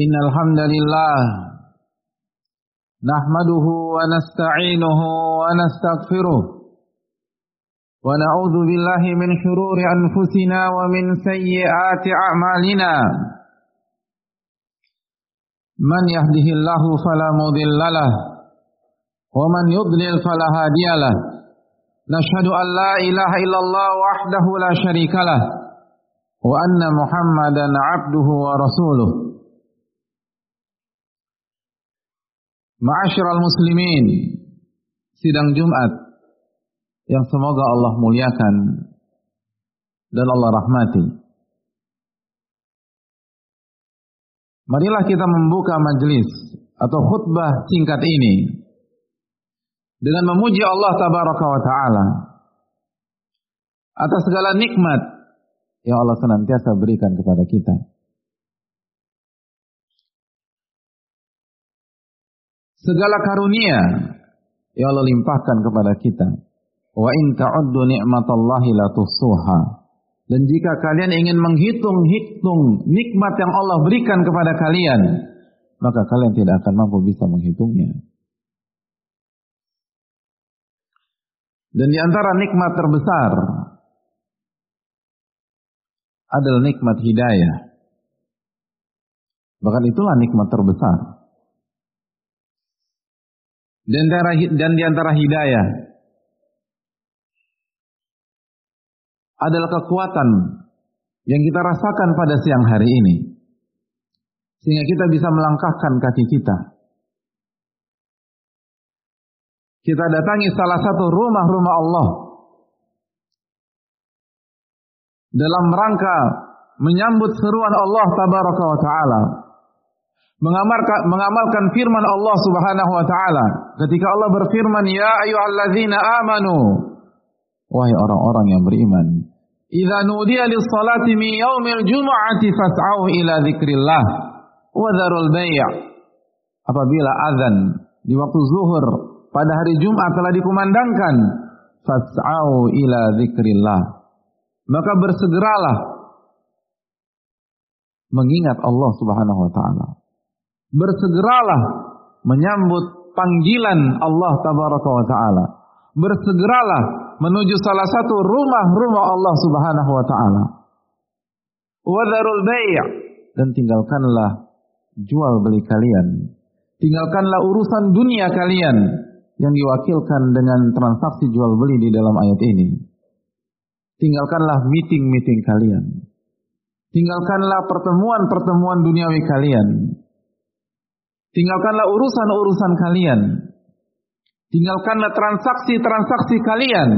إن الحمد لله نحمده ونستعينه ونستغفره ونعوذ بالله من شرور أنفسنا ومن سيئات أعمالنا. من يهده الله فلا مضل له ومن يضلل فلا هادي له. نشهد أن لا إله إلا الله وحده لا شريك له وأن محمدا عبده ورسوله. Ma'asyiral muslimin. Sidang Jumat Yang semoga Allah muliakan Dan Allah rahmati. Marilah kita membuka majelis Atau khutbah singkat ini Dengan memuji Allah tabaraka wa ta'ala Atas segala nikmat Yang Allah senantiasa berikan kepada kita segala karunia yang Allah limpahkan kepada kita. Wa in ta'uddu ni'matallahi la tusuha. Dan jika kalian ingin menghitung-hitung nikmat yang Allah berikan kepada kalian, maka kalian tidak akan mampu bisa menghitungnya. Dan di antara nikmat terbesar adalah nikmat hidayah. Bahkan itulah nikmat terbesar dan, dan di antara hidayah adalah kekuatan yang kita rasakan pada siang hari ini. Sehingga kita bisa melangkahkan kaki kita. Kita datangi salah satu rumah-rumah Allah. Dalam rangka menyambut seruan Allah tabaraka wa ta'ala mengamalkan, mengamalkan firman Allah Subhanahu wa taala. Ketika Allah berfirman ya ayyuhalladzina amanu. Wahai orang-orang yang beriman idza nudiya lis-salati min yaumil jumu'ati fas'au ila dzikrillah wa dzarul bai' apabila azan di waktu zuhur pada hari Jumat telah dikumandangkan fas'au ila dzikrillah maka bersegeralah mengingat Allah Subhanahu wa taala bersegeralah menyambut panggilan Allah tabaraka wa taala. Bersegeralah menuju salah satu rumah-rumah Allah Subhanahu wa taala. Wadharul bai' dan tinggalkanlah jual beli kalian. Tinggalkanlah urusan dunia kalian yang diwakilkan dengan transaksi jual beli di dalam ayat ini. Tinggalkanlah meeting-meeting kalian. Tinggalkanlah pertemuan-pertemuan duniawi kalian Tinggalkanlah urusan-urusan kalian. Tinggalkanlah transaksi-transaksi kalian.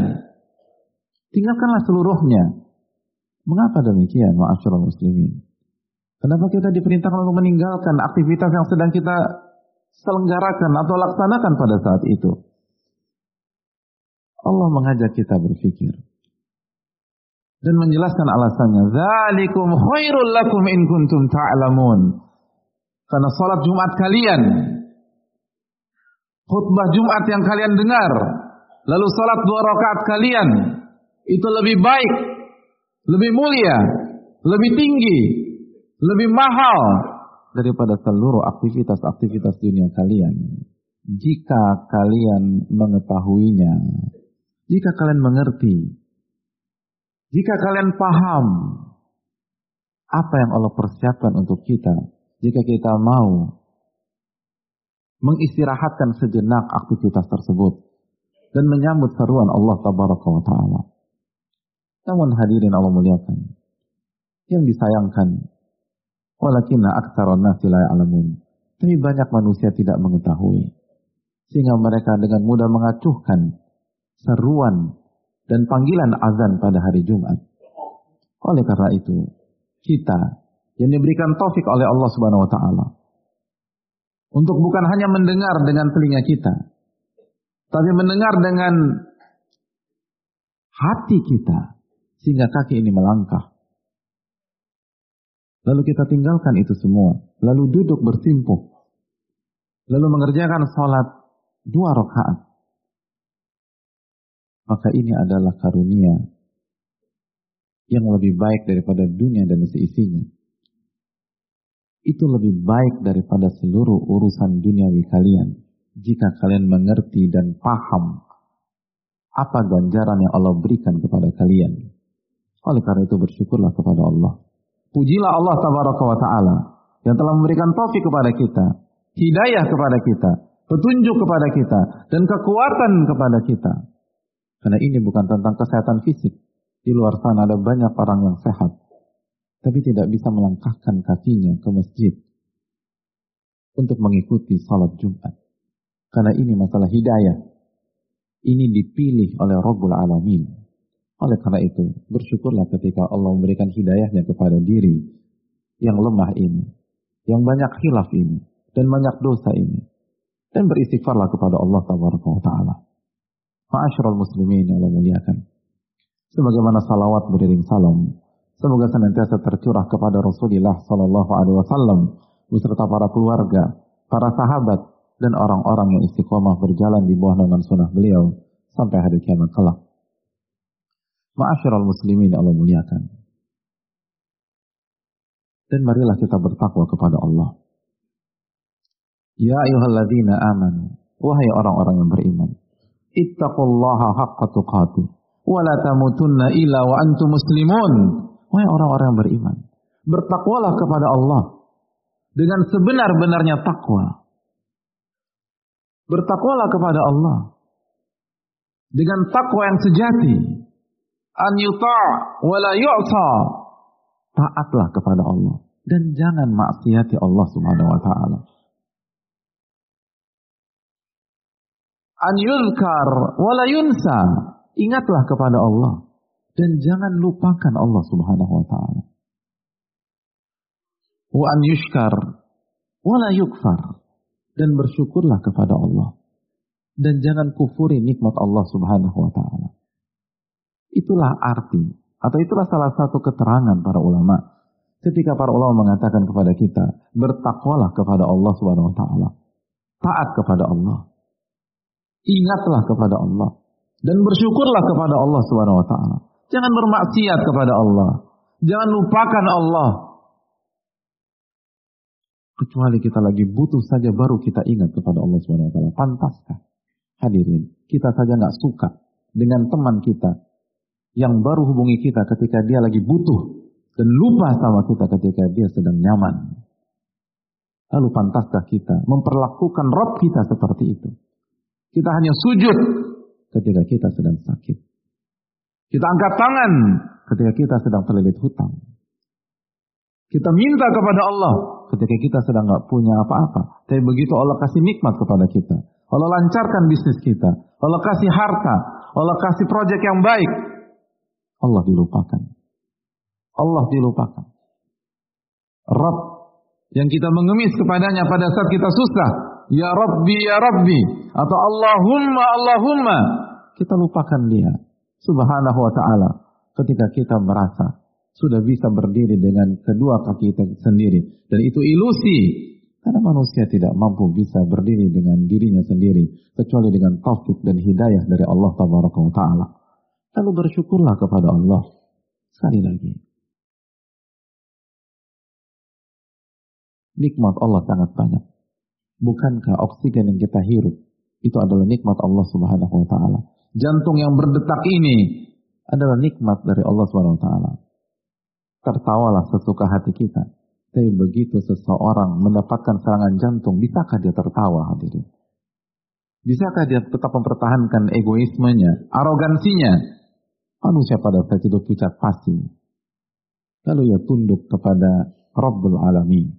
Tinggalkanlah seluruhnya. Mengapa demikian, ma'asyiral muslimin? Kenapa kita diperintahkan untuk meninggalkan aktivitas yang sedang kita selenggarakan atau laksanakan pada saat itu? Allah mengajak kita berpikir dan menjelaskan alasannya. Zalikum khairul lakum in kuntum ta'lamun. Karena sholat Jumat kalian, khutbah Jumat yang kalian dengar, lalu sholat dua rakaat kalian, itu lebih baik, lebih mulia, lebih tinggi, lebih mahal daripada seluruh aktivitas-aktivitas dunia kalian. Jika kalian mengetahuinya, jika kalian mengerti, jika kalian paham apa yang Allah persiapkan untuk kita jika kita mau mengistirahatkan sejenak aktivitas tersebut dan menyambut seruan Allah tabaraka wa taala. Namun hadirin Allah muliakan. Yang disayangkan walakinna aktsaron nasi la ya'lamun. Tapi banyak manusia tidak mengetahui sehingga mereka dengan mudah mengacuhkan seruan dan panggilan azan pada hari Jumat. Oleh karena itu, kita yang diberikan taufik oleh Allah Subhanahu wa taala. Untuk bukan hanya mendengar dengan telinga kita, tapi mendengar dengan hati kita sehingga kaki ini melangkah. Lalu kita tinggalkan itu semua, lalu duduk bersimpuh. Lalu mengerjakan salat dua rakaat. Maka ini adalah karunia yang lebih baik daripada dunia dan seisinya. Itu lebih baik daripada seluruh urusan duniawi kalian. Jika kalian mengerti dan paham apa ganjaran yang Allah berikan kepada kalian. Oleh karena itu bersyukurlah kepada Allah. Pujilah Allah tabaraka wa ta'ala yang telah memberikan taufik kepada kita, hidayah kepada kita, petunjuk kepada kita, dan kekuatan kepada kita. Karena ini bukan tentang kesehatan fisik. Di luar sana ada banyak orang yang sehat, tapi tidak bisa melangkahkan kakinya ke masjid untuk mengikuti salat Jumat. Karena ini masalah hidayah. Ini dipilih oleh Rabbul Alamin. Oleh karena itu, bersyukurlah ketika Allah memberikan hidayahnya kepada diri yang lemah ini, yang banyak khilaf ini, dan banyak dosa ini. Dan beristighfarlah kepada Allah Taala. Ma'asyiral muslimin yang Allah muliakan. Sebagaimana salawat beriring salam Semoga senantiasa tercurah kepada Rasulullah Sallallahu Alaihi Wasallam beserta para keluarga, para sahabat, dan orang-orang yang istiqomah berjalan di bawah naungan sunnah beliau sampai hari kiamat kelak. Ma'asyiral muslimin Allah muliakan. Dan marilah kita bertakwa kepada Allah. Ya ayuhalladzina amanu. Wahai orang-orang yang beriman. Ittaqullaha haqqa tuqatih. Wa la tamutunna illa wa antum muslimun. Wahai orang-orang yang beriman, bertakwalah kepada Allah dengan sebenar-benarnya takwa. Bertakwalah kepada Allah dengan takwa yang sejati. An yuta' yu'ta. Taatlah kepada Allah dan jangan maksiati Allah Subhanahu wa taala. An yuzkar wa yunsa. Ingatlah kepada Allah dan jangan lupakan Allah Subhanahu wa taala. Wa an yushkar wa la yukfar. Dan bersyukurlah kepada Allah. Dan jangan kufuri nikmat Allah Subhanahu wa taala. Itulah arti atau itulah salah satu keterangan para ulama ketika para ulama mengatakan kepada kita bertakwalah kepada Allah Subhanahu wa taala. Taat kepada Allah. Ingatlah kepada Allah dan bersyukurlah kepada Allah Subhanahu wa taala. Jangan bermaksiat kepada Allah. Jangan lupakan Allah. Kecuali kita lagi butuh saja baru kita ingat kepada Allah Subhanahu wa taala. Pantaskah? Hadirin, kita saja nggak suka dengan teman kita yang baru hubungi kita ketika dia lagi butuh dan lupa sama kita ketika dia sedang nyaman. Lalu pantaskah kita memperlakukan Rob kita seperti itu? Kita hanya sujud ketika kita sedang sakit. Kita angkat tangan ketika kita sedang terlilit hutang. Kita minta kepada Allah ketika kita sedang nggak punya apa-apa. Tapi begitu Allah kasih nikmat kepada kita. Allah lancarkan bisnis kita. Allah kasih harta. Allah kasih proyek yang baik. Allah dilupakan. Allah dilupakan. Rabb yang kita mengemis kepadanya pada saat kita susah. Ya Rabbi, Ya Rabbi. Atau Allahumma, Allahumma. Kita lupakan dia subhanahu wa ta'ala ketika kita merasa sudah bisa berdiri dengan kedua kaki kita sendiri. Dan itu ilusi. Karena manusia tidak mampu bisa berdiri dengan dirinya sendiri. Kecuali dengan taufik dan hidayah dari Allah Ta'ala. Lalu bersyukurlah kepada Allah. Sekali lagi. Nikmat Allah sangat banyak. Bukankah oksigen yang kita hirup itu adalah nikmat Allah Subhanahu wa taala? Jantung yang berdetak ini adalah nikmat dari Allah SWT. Tertawalah sesuka hati kita. Tapi begitu seseorang mendapatkan serangan jantung, bisakah dia tertawa hadirin? Bisakah dia tetap mempertahankan egoismenya, arogansinya? Manusia pada saat itu pucat pasti. Lalu ia tunduk kepada Rabbul Alamin.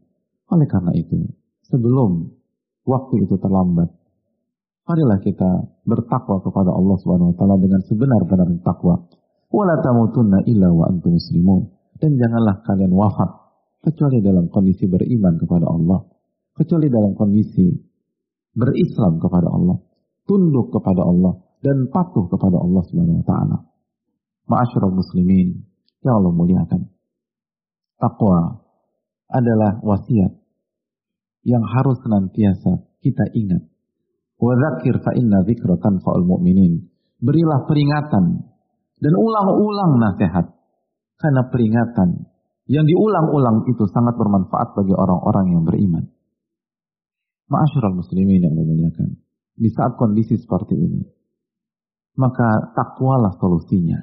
Oleh karena itu, sebelum waktu itu terlambat, Marilah kita bertakwa kepada Allah Subhanahu wa taala dengan sebenar-benar takwa. Wala tamutunna illa wa antum muslimun. Dan janganlah kalian wafat kecuali dalam kondisi beriman kepada Allah, kecuali dalam kondisi berislam kepada Allah, tunduk kepada Allah dan patuh kepada Allah Subhanahu wa taala. Ma'asyiral muslimin, ya Allah muliakan. Takwa adalah wasiat yang harus senantiasa kita ingat Wadzakir fa inna dzikra tanfa'ul mu'minin. Berilah peringatan dan ulang-ulang nasihat. Karena peringatan yang diulang-ulang itu sangat bermanfaat bagi orang-orang yang beriman. Ma'asyiral muslimin yang memuliakan. Di saat kondisi seperti ini, maka takwalah solusinya.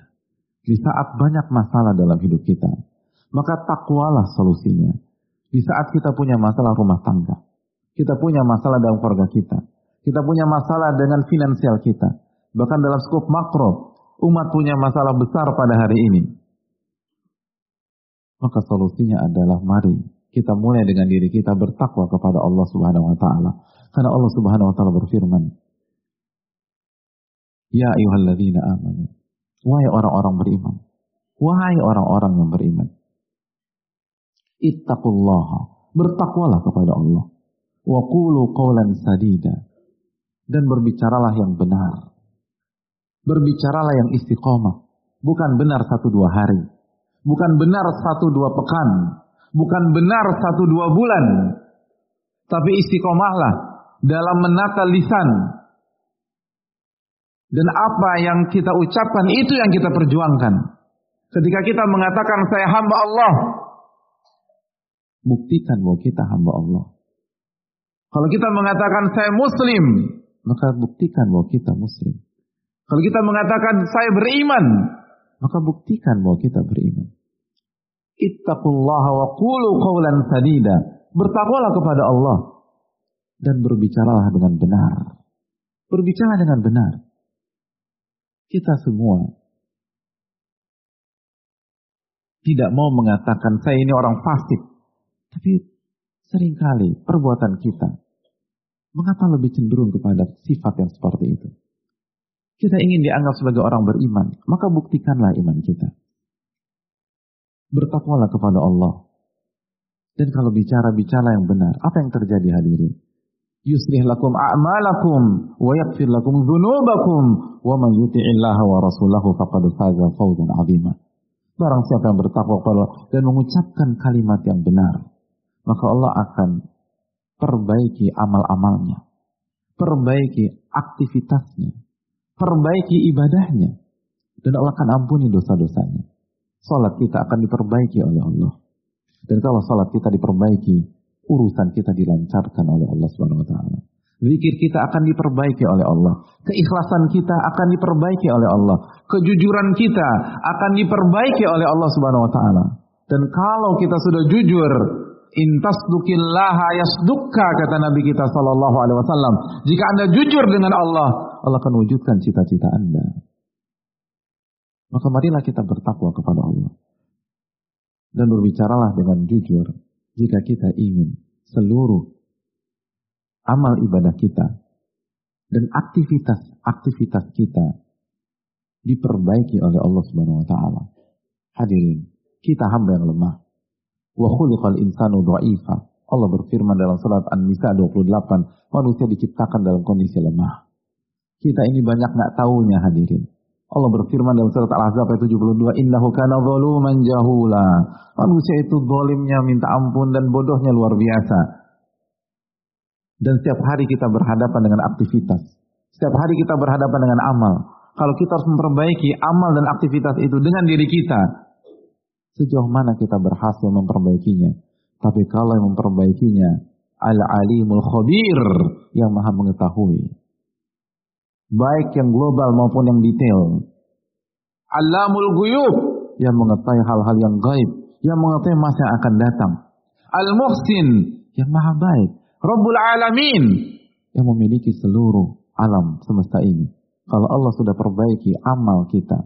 Di saat banyak masalah dalam hidup kita, maka takwalah solusinya. Di saat kita punya masalah rumah tangga, kita punya masalah dalam keluarga kita, kita punya masalah dengan finansial kita, bahkan dalam skop makro, umat punya masalah besar pada hari ini. Maka solusinya adalah mari kita mulai dengan diri kita bertakwa kepada Allah Subhanahu wa taala. Karena Allah Subhanahu wa taala berfirman, Ya ayyuhalladzina amanu. Wahai orang-orang beriman. Wahai orang-orang yang beriman. Ittaqullaha. Bertakwalah kepada Allah. Wa qulu qawlan sadida. Dan berbicaralah yang benar. Berbicaralah yang istiqomah. Bukan benar satu dua hari. Bukan benar satu dua pekan. Bukan benar satu dua bulan. Tapi istiqomahlah dalam menata lisan, dan apa yang kita ucapkan itu yang kita perjuangkan. Ketika kita mengatakan saya hamba Allah, buktikan bahwa kita hamba Allah. Kalau kita mengatakan saya muslim, maka buktikan bahwa kita muslim. Kalau kita mengatakan saya beriman, maka buktikan bahwa kita beriman. Ittaqullaha wa qulu qawlan sadida. Bertakwalah kepada Allah dan berbicaralah dengan benar. Berbicara dengan benar. Kita semua tidak mau mengatakan saya ini orang fasik. Tapi sering kali perbuatan kita mengapa lebih cenderung kepada sifat yang seperti itu. Kita ingin dianggap sebagai orang beriman, maka buktikanlah iman kita. Bertakwalah kepada Allah. Dan kalau bicara-bicara yang benar, apa yang terjadi hadirin? yuslih lakum a'malakum wa yaghfir lakum dzunubakum wa man yuti'illaha wa rasulahu faqad faza fawzan 'azima. Barang siapa yang bertakwa kepada dan mengucapkan kalimat yang benar, maka Allah akan perbaiki amal-amalnya, perbaiki aktivitasnya, perbaiki ibadahnya, dan Allah akan ampuni dosa-dosanya. Salat kita akan diperbaiki oleh Allah. Dan kalau salat kita diperbaiki, urusan kita dilancarkan oleh Allah Subhanahu wa taala. Zikir kita akan diperbaiki oleh Allah. Keikhlasan kita akan diperbaiki oleh Allah. Kejujuran kita akan diperbaiki oleh Allah Subhanahu wa taala. Dan kalau kita sudah jujur, intasdukillaha yasdukka kata Nabi kita sallallahu alaihi wasallam. Jika Anda jujur dengan Allah, Allah akan wujudkan cita-cita Anda. Maka marilah kita bertakwa kepada Allah. Dan berbicaralah dengan jujur jika kita ingin seluruh amal ibadah kita dan aktivitas-aktivitas kita diperbaiki oleh Allah Subhanahu wa taala. Hadirin, kita hamba yang lemah. Wa khuliqal insanu dha'ifa. Allah berfirman dalam surat An-Nisa 28, manusia diciptakan dalam kondisi lemah. Kita ini banyak nggak tahunya hadirin. Allah berfirman dalam surat Al-Ahzab ayat 72, "Innahu kana zaluman jahula." Manusia itu zalimnya minta ampun dan bodohnya luar biasa. Dan setiap hari kita berhadapan dengan aktivitas. Setiap hari kita berhadapan dengan amal. Kalau kita harus memperbaiki amal dan aktivitas itu dengan diri kita, sejauh mana kita berhasil memperbaikinya. Tapi kalau yang memperbaikinya, al-alimul khabir yang maha mengetahui baik yang global maupun yang detail. Alamul guyub yang mengetahui hal-hal yang gaib, yang mengetahui masa yang akan datang. Al-Muhsin yang maha baik. Rabbul Alamin yang memiliki seluruh alam semesta ini. Kalau Allah sudah perbaiki amal kita,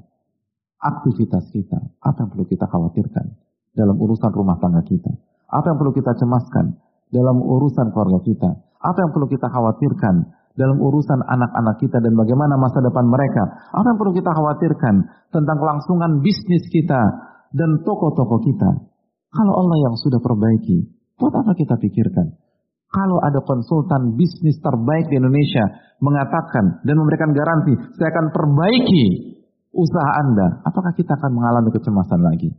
aktivitas kita, apa yang perlu kita khawatirkan dalam urusan rumah tangga kita? Apa yang perlu kita cemaskan dalam urusan keluarga kita? Apa yang perlu kita khawatirkan dalam urusan anak-anak kita dan bagaimana masa depan mereka. Apa yang perlu kita khawatirkan tentang kelangsungan bisnis kita dan toko-toko kita. Kalau Allah yang sudah perbaiki, buat apa kita pikirkan? Kalau ada konsultan bisnis terbaik di Indonesia mengatakan dan memberikan garansi, saya akan perbaiki usaha Anda, apakah kita akan mengalami kecemasan lagi?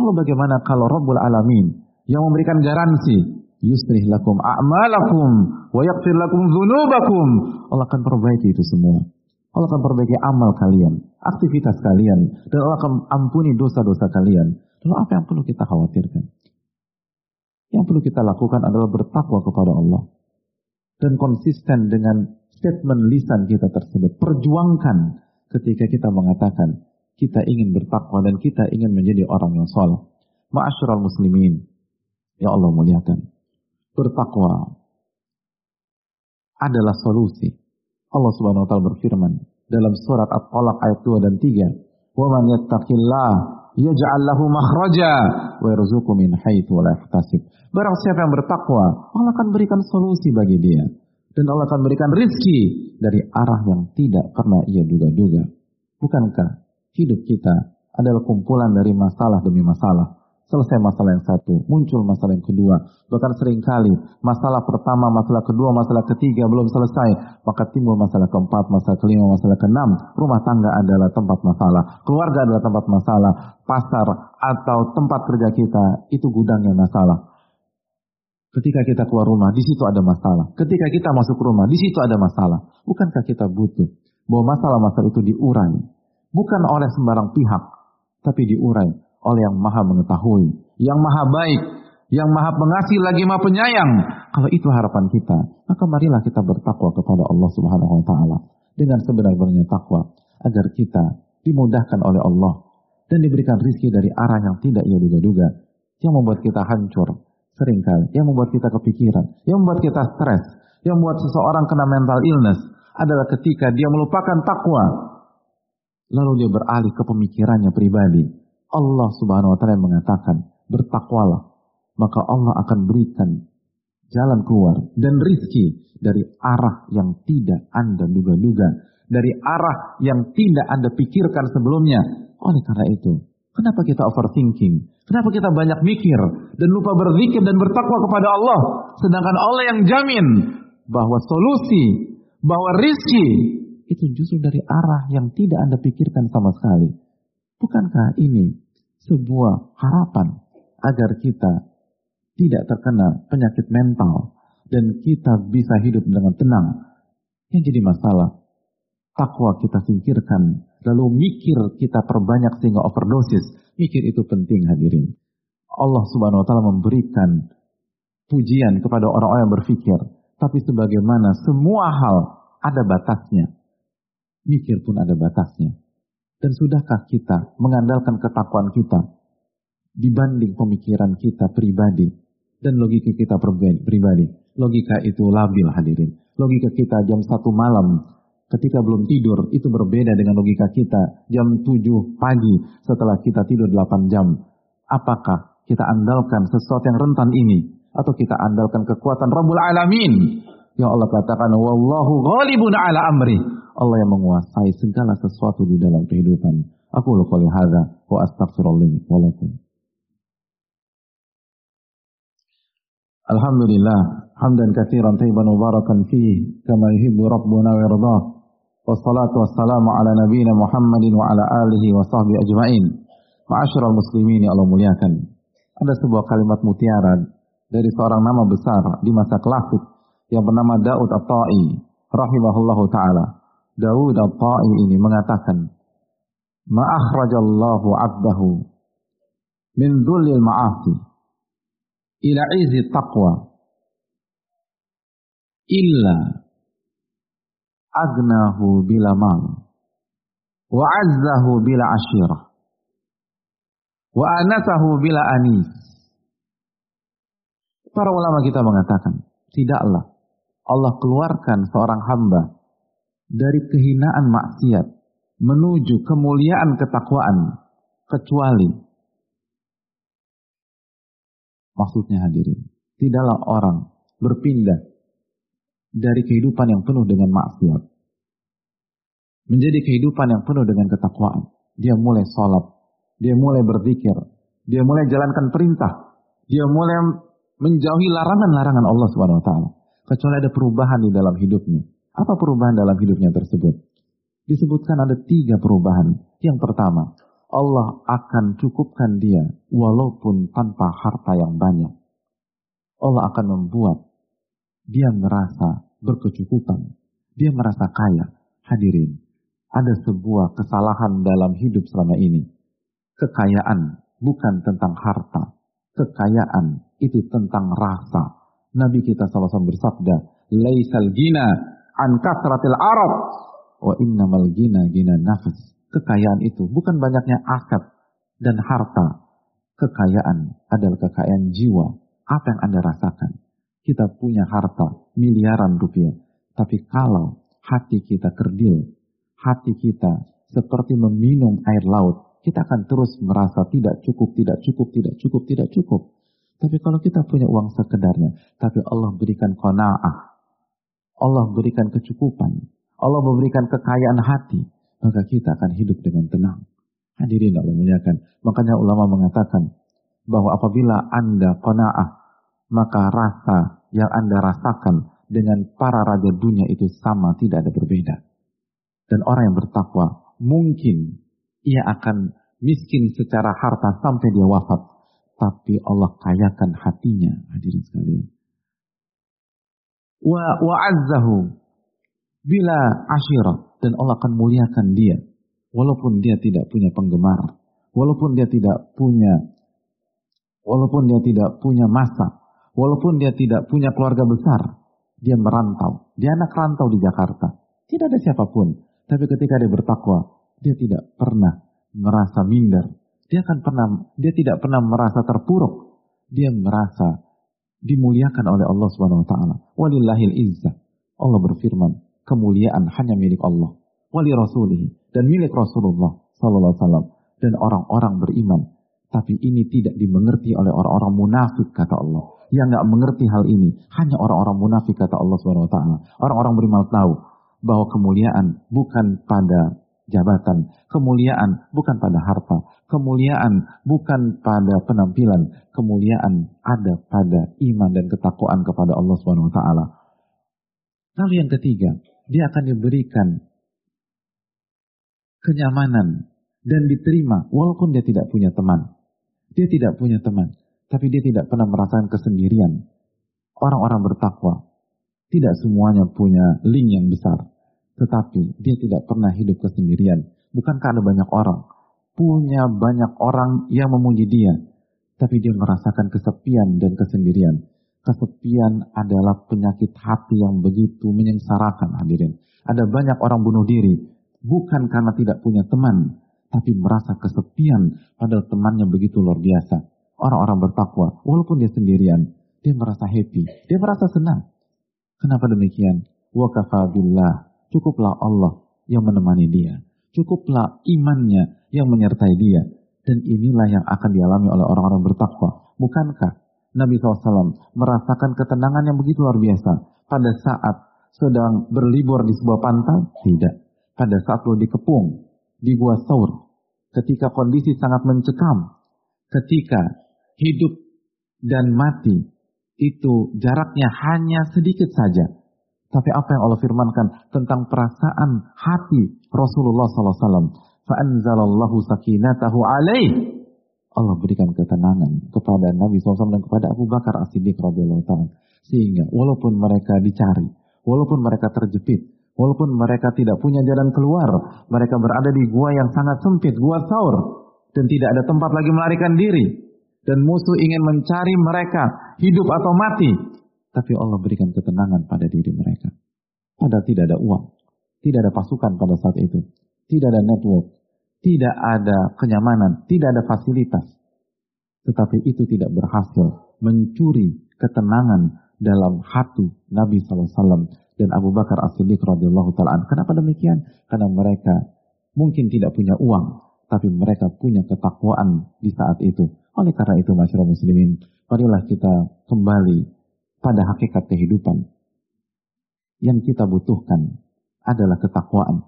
Lalu bagaimana kalau Rabbul Alamin yang memberikan garansi yuslih lakum a'malakum wa yaghfir lakum dzunubakum. Allah akan perbaiki itu semua. Allah akan perbaiki amal kalian, aktivitas kalian, dan Allah akan ampuni dosa-dosa kalian. Lalu apa yang perlu kita khawatirkan? Yang perlu kita lakukan adalah bertakwa kepada Allah. Dan konsisten dengan statement lisan kita tersebut. Perjuangkan ketika kita mengatakan kita ingin bertakwa dan kita ingin menjadi orang yang soleh. Ma'asyiral muslimin. Ya Allah muliakan. Bertakwa adalah solusi. Allah Subhanahu wa taala berfirman dalam surat At-Talaq ayat 2 dan 3, "Wa man yattaqillah yaj'al lahu makhraja wa yarzuqhu min haitsu la yahtasib." Barang siapa yang bertakwa, Allah akan berikan solusi bagi dia dan Allah akan berikan rizki dari arah yang tidak pernah ia duga-duga. Bukankah hidup kita adalah kumpulan dari masalah demi masalah? Selesai masalah yang satu, muncul masalah yang kedua. Bahkan sering kali masalah pertama, masalah kedua, masalah ketiga belum selesai. Maka timbul masalah keempat, masalah kelima, masalah keenam. Rumah tangga adalah tempat masalah. Keluarga adalah tempat masalah. Pasar atau tempat kerja kita itu gudangnya masalah. Ketika kita keluar rumah, di situ ada masalah. Ketika kita masuk rumah, di situ ada masalah. Bukankah kita butuh bahwa masalah-masalah itu diurai? Bukan oleh sembarang pihak, tapi diurai oleh yang maha mengetahui, yang maha baik, yang maha pengasih lagi maha penyayang. Kalau itu harapan kita, maka marilah kita bertakwa kepada Allah Subhanahu wa taala dengan sebenar-benarnya takwa agar kita dimudahkan oleh Allah dan diberikan rizki dari arah yang tidak ia duga-duga yang membuat kita hancur sering kali, yang membuat kita kepikiran, yang membuat kita stres, yang membuat seseorang kena mental illness adalah ketika dia melupakan takwa. Lalu dia beralih ke pemikirannya pribadi. Allah Subhanahu wa taala mengatakan, "Bertakwalah, maka Allah akan berikan jalan keluar dan rizki dari arah yang tidak Anda duga-duga, dari arah yang tidak Anda pikirkan sebelumnya." Oleh karena itu, kenapa kita overthinking? Kenapa kita banyak mikir dan lupa berzikir dan bertakwa kepada Allah? Sedangkan Allah yang jamin bahwa solusi, bahwa rizki itu justru dari arah yang tidak Anda pikirkan sama sekali. Bukankah ini sebuah harapan agar kita tidak terkena penyakit mental dan kita bisa hidup dengan tenang? Yang jadi masalah, takwa kita singkirkan, lalu mikir kita perbanyak sehingga overdosis. Mikir itu penting hadirin. Allah subhanahu wa ta'ala memberikan pujian kepada orang-orang yang berpikir. Tapi sebagaimana semua hal ada batasnya. Mikir pun ada batasnya. Dan sudahkah kita mengandalkan ketakwaan kita dibanding pemikiran kita pribadi dan logika kita pribadi? Logika itu labil hadirin. Logika kita jam satu malam ketika belum tidur itu berbeda dengan logika kita jam 7 pagi setelah kita tidur 8 jam. Apakah kita andalkan sesuatu yang rentan ini atau kita andalkan kekuatan Rabbul Alamin? Ya Allah katakan wallahu ghalibun ala amri. Allah yang menguasai segala sesuatu di dalam kehidupan. Aku qouli hadza wa astaghfirullah wa lakum. Alhamdulillah, hamdan katsiran tayyiban mubarakan fihi kama yuhibbu rabbuna wa yardah. Wassalatu wassalamu ala nabiyyina Muhammadin wa ala alihi wa sahbihi ajmain. Ma'asyiral muslimin ya Allah muliakan. Ada sebuah kalimat mutiara dari seorang nama besar di masa klasik yang bernama Daud At-Ta'i rahimahullahu taala. Daud al-Ta'i ini mengatakan, Ma'akhrajallahu abdahu min dhullil ma'asi ila izi taqwa illa agnahu bila mal wa azzahu bila ashirah wa anasahu bila anis para ulama kita mengatakan tidaklah Allah keluarkan seorang hamba dari kehinaan maksiat menuju kemuliaan ketakwaan kecuali maksudnya hadirin tidaklah orang berpindah dari kehidupan yang penuh dengan maksiat. Menjadi kehidupan yang penuh dengan ketakwaan. Dia mulai sholat. Dia mulai berzikir. Dia mulai jalankan perintah. Dia mulai menjauhi larangan-larangan Allah Subhanahu wa taala. Kecuali ada perubahan di dalam hidupnya. Apa perubahan dalam hidupnya tersebut? Disebutkan ada tiga perubahan. Yang pertama, Allah akan cukupkan dia walaupun tanpa harta yang banyak. Allah akan membuat dia merasa berkecukupan. Dia merasa kaya. Hadirin, ada sebuah kesalahan dalam hidup selama ini. Kekayaan bukan tentang harta. Kekayaan itu tentang rasa. Nabi kita SAW bersabda, Laisal gina an kasratil arab, wa innamal gina gina nafas. Kekayaan itu bukan banyaknya aset dan harta. Kekayaan adalah kekayaan jiwa. Apa yang Anda rasakan? Kita punya harta miliaran rupiah. Tapi kalau hati kita kerdil, hati kita seperti meminum air laut, kita akan terus merasa tidak cukup, tidak cukup, tidak cukup, tidak cukup. Tapi kalau kita punya uang sekedarnya, tapi Allah berikan kona'ah, Allah berikan kecukupan, Allah memberikan kekayaan hati, maka kita akan hidup dengan tenang. Hadirin Allah muliakan. Makanya ulama mengatakan bahwa apabila Anda kona'ah, maka rasa yang Anda rasakan dengan para raja dunia itu sama, tidak ada berbeda. Dan orang yang bertakwa mungkin ia akan miskin secara harta sampai dia wafat. Tapi Allah kayakan hatinya, hadirin sekalian. Wa wa'azzahu bila asyirah. Dan Allah akan muliakan dia. Walaupun dia tidak punya penggemar. Walaupun dia tidak punya walaupun dia tidak punya masa, walaupun dia tidak punya keluarga besar, dia merantau. Dia anak rantau di Jakarta. Tidak ada siapa pun. Tapi ketika dia bertakwa, dia tidak pernah merasa minder. Dia akan pernah, dia tidak pernah merasa terpuruk. Dia merasa dimuliakan oleh Allah Subhanahu wa taala. Walillahil izzah. Allah berfirman, kemuliaan hanya milik Allah. Wali rasulih dan milik Rasulullah sallallahu alaihi wasallam dan orang-orang beriman. Tapi ini tidak dimengerti oleh orang-orang munafik kata Allah. Yang nggak mengerti hal ini hanya orang-orang munafik kata Allah Subhanahu wa taala. Orang-orang beriman tahu bahwa kemuliaan bukan pada jabatan, kemuliaan bukan pada harta, kemuliaan bukan pada penampilan, kemuliaan ada pada iman dan ketakwaan kepada Allah Subhanahu wa taala. Lalu yang ketiga, dia akan diberikan kenyamanan dan diterima walaupun dia tidak punya teman. Dia tidak punya teman, tapi dia tidak pernah merasakan kesendirian. Orang-orang bertakwa tidak semuanya punya link yang besar. Tetapi dia tidak pernah hidup kesendirian. Bukankah ada banyak orang? Punya banyak orang yang memuji dia. Tapi dia merasakan kesepian dan kesendirian. Kesepian adalah penyakit hati yang begitu menyengsarakan hadirin. Ada banyak orang bunuh diri. Bukan karena tidak punya teman. Tapi merasa kesepian padahal temannya begitu luar biasa. Orang-orang bertakwa, walaupun dia sendirian, dia merasa happy, dia merasa senang. Kenapa demikian? Wa billah. Cukuplah Allah yang menemani dia. Cukuplah imannya yang menyertai dia. Dan inilah yang akan dialami oleh orang-orang bertakwa. Bukankah Nabi SAW merasakan ketenangan yang begitu luar biasa pada saat sedang berlibur di sebuah pantai? Tidak. Pada saat lo dikepung di gua Saur, ketika kondisi sangat mencekam, ketika hidup dan mati itu jaraknya hanya sedikit saja. Tapi apa yang Allah firmankan tentang perasaan hati Rasulullah SAW. Fa'anzalallahu sakinatahu alaih. Allah berikan ketenangan kepada Nabi SAW dan kepada Abu Bakar As-Siddiq radhiyallahu. Sehingga walaupun mereka dicari, walaupun mereka terjepit, walaupun mereka tidak punya jalan keluar, mereka berada di gua yang sangat sempit, gua saur, dan tidak ada tempat lagi melarikan diri dan musuh ingin mencari mereka hidup atau mati. Tapi Allah berikan ketenangan pada diri mereka. Padahal tidak ada uang, tidak ada pasukan pada saat itu, tidak ada network, tidak ada kenyamanan, tidak ada fasilitas. Tetapi itu tidak berhasil mencuri ketenangan dalam hati Nabi SAW dan Abu Bakar As-Siddiq radhiyallahu taala. Kenapa demikian? Karena mereka mungkin tidak punya uang, tapi mereka punya ketakwaan di saat itu. Oleh karena itu, masyarakat muslimin, marilah kita kembali pada hakikat kehidupan. Yang kita butuhkan adalah ketakwaan.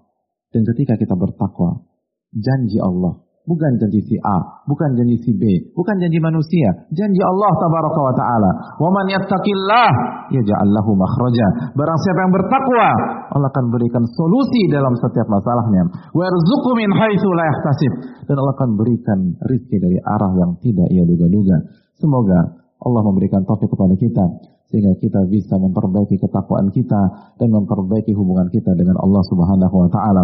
Dan ketika kita bertakwa, janji Allah Bukan janji si A, bukan janji si B, bukan janji manusia. Janji Allah tabaraka wa ta'ala. Wa man yattaqillah yaj'al lahu makhraja. Barang siapa yang bertakwa, Allah akan berikan solusi dalam setiap masalahnya. Wa yarzuqu min haitsu la yahtasib. Dan Allah akan berikan rizki dari arah yang tidak ia duga-duga. Semoga Allah memberikan taufik kepada kita sehingga kita bisa memperbaiki ketakwaan kita dan memperbaiki hubungan kita dengan Allah Subhanahu wa taala.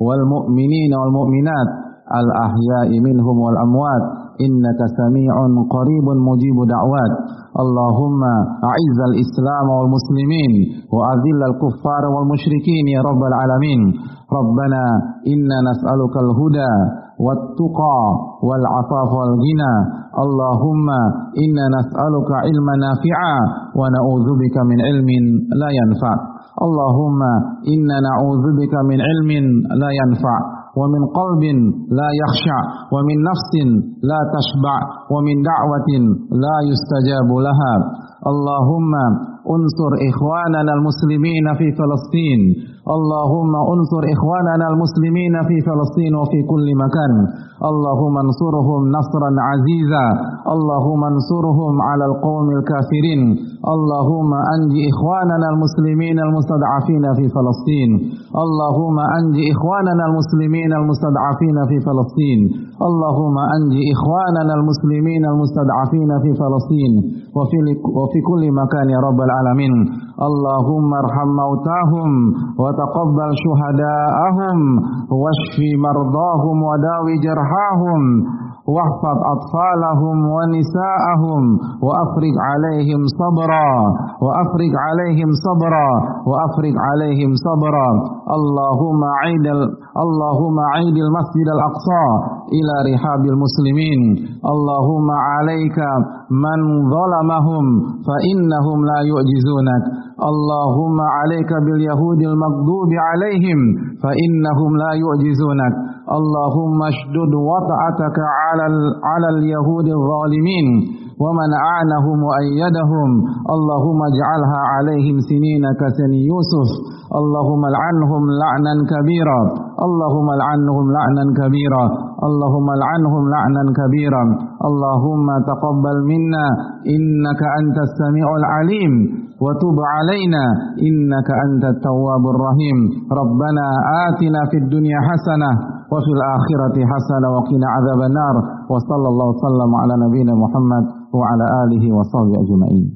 والمؤمنين والمؤمنات الأحياء منهم والأموات. إنك سميع قريب مجيب دعوات. اللهم أعز الإسلام والمسلمين وأذل الكفار والمشركين يا رب العالمين. ربنا إنا نسألك الهدى والتقى والعفاف والغنى. اللهم إنا نسألك علما نافعا ونعوذ بك من علم لا ينفع. اللهم إنا نعوذ بك من علم لا ينفع ومن قلب لا يخشع ومن نفس لا تشبع ومن دعوة لا يستجاب لها اللهم انصر إخواننا المسلمين في فلسطين. اللهم انصر إخواننا المسلمين في فلسطين وفي كل مكان. اللهم انصرهم نصرا عزيزا. اللهم انصرهم على القوم الكافرين. اللهم أنج إخواننا المسلمين المستضعفين في فلسطين. اللهم أنج إخواننا المسلمين المستضعفين في فلسطين. اللهم أنج إخواننا المسلمين المستضعفين في فلسطين. وفي, وفي كل مكان يا رب العالمين. اللهم ارحم موتاهم وتقبل شهداءهم واشف مرضاهم وداوي جرحاهم. واحفظ أطفالهم ونساءهم وأفرج عليهم صبرا وأفرج عليهم صبرا وأفرج عليهم صبرا. اللهم عيد اللهم عيد المسجد الأقصى إلى رحاب المسلمين. اللهم عليك من ظلمهم فإنهم لا يعجزونك. اللهم عليك باليهود المغضوب عليهم فإنهم لا يعجزونك. اللهم اشدد وطأتك على على اليهود الظالمين ومن أعنهم وأيدهم. اللهم اجعلها عليهم سنين كسن يوسف. اللهم لعنهم لعنا كبيرا. اللهم لعنهم لعنا كبيرا. اللهم لعنهم لعنا كبيرا. اللهم تقبل منا إنك أنت السميع العليم. وتب علينا إنك أنت التواب الرحيم. ربنا آتنا في الدنيا حسنة وفي الآخرة حسنة وقنا عذاب النار. وصلى الله وسلم على نبينا محمد وعلى آله وصحبه أجمعين.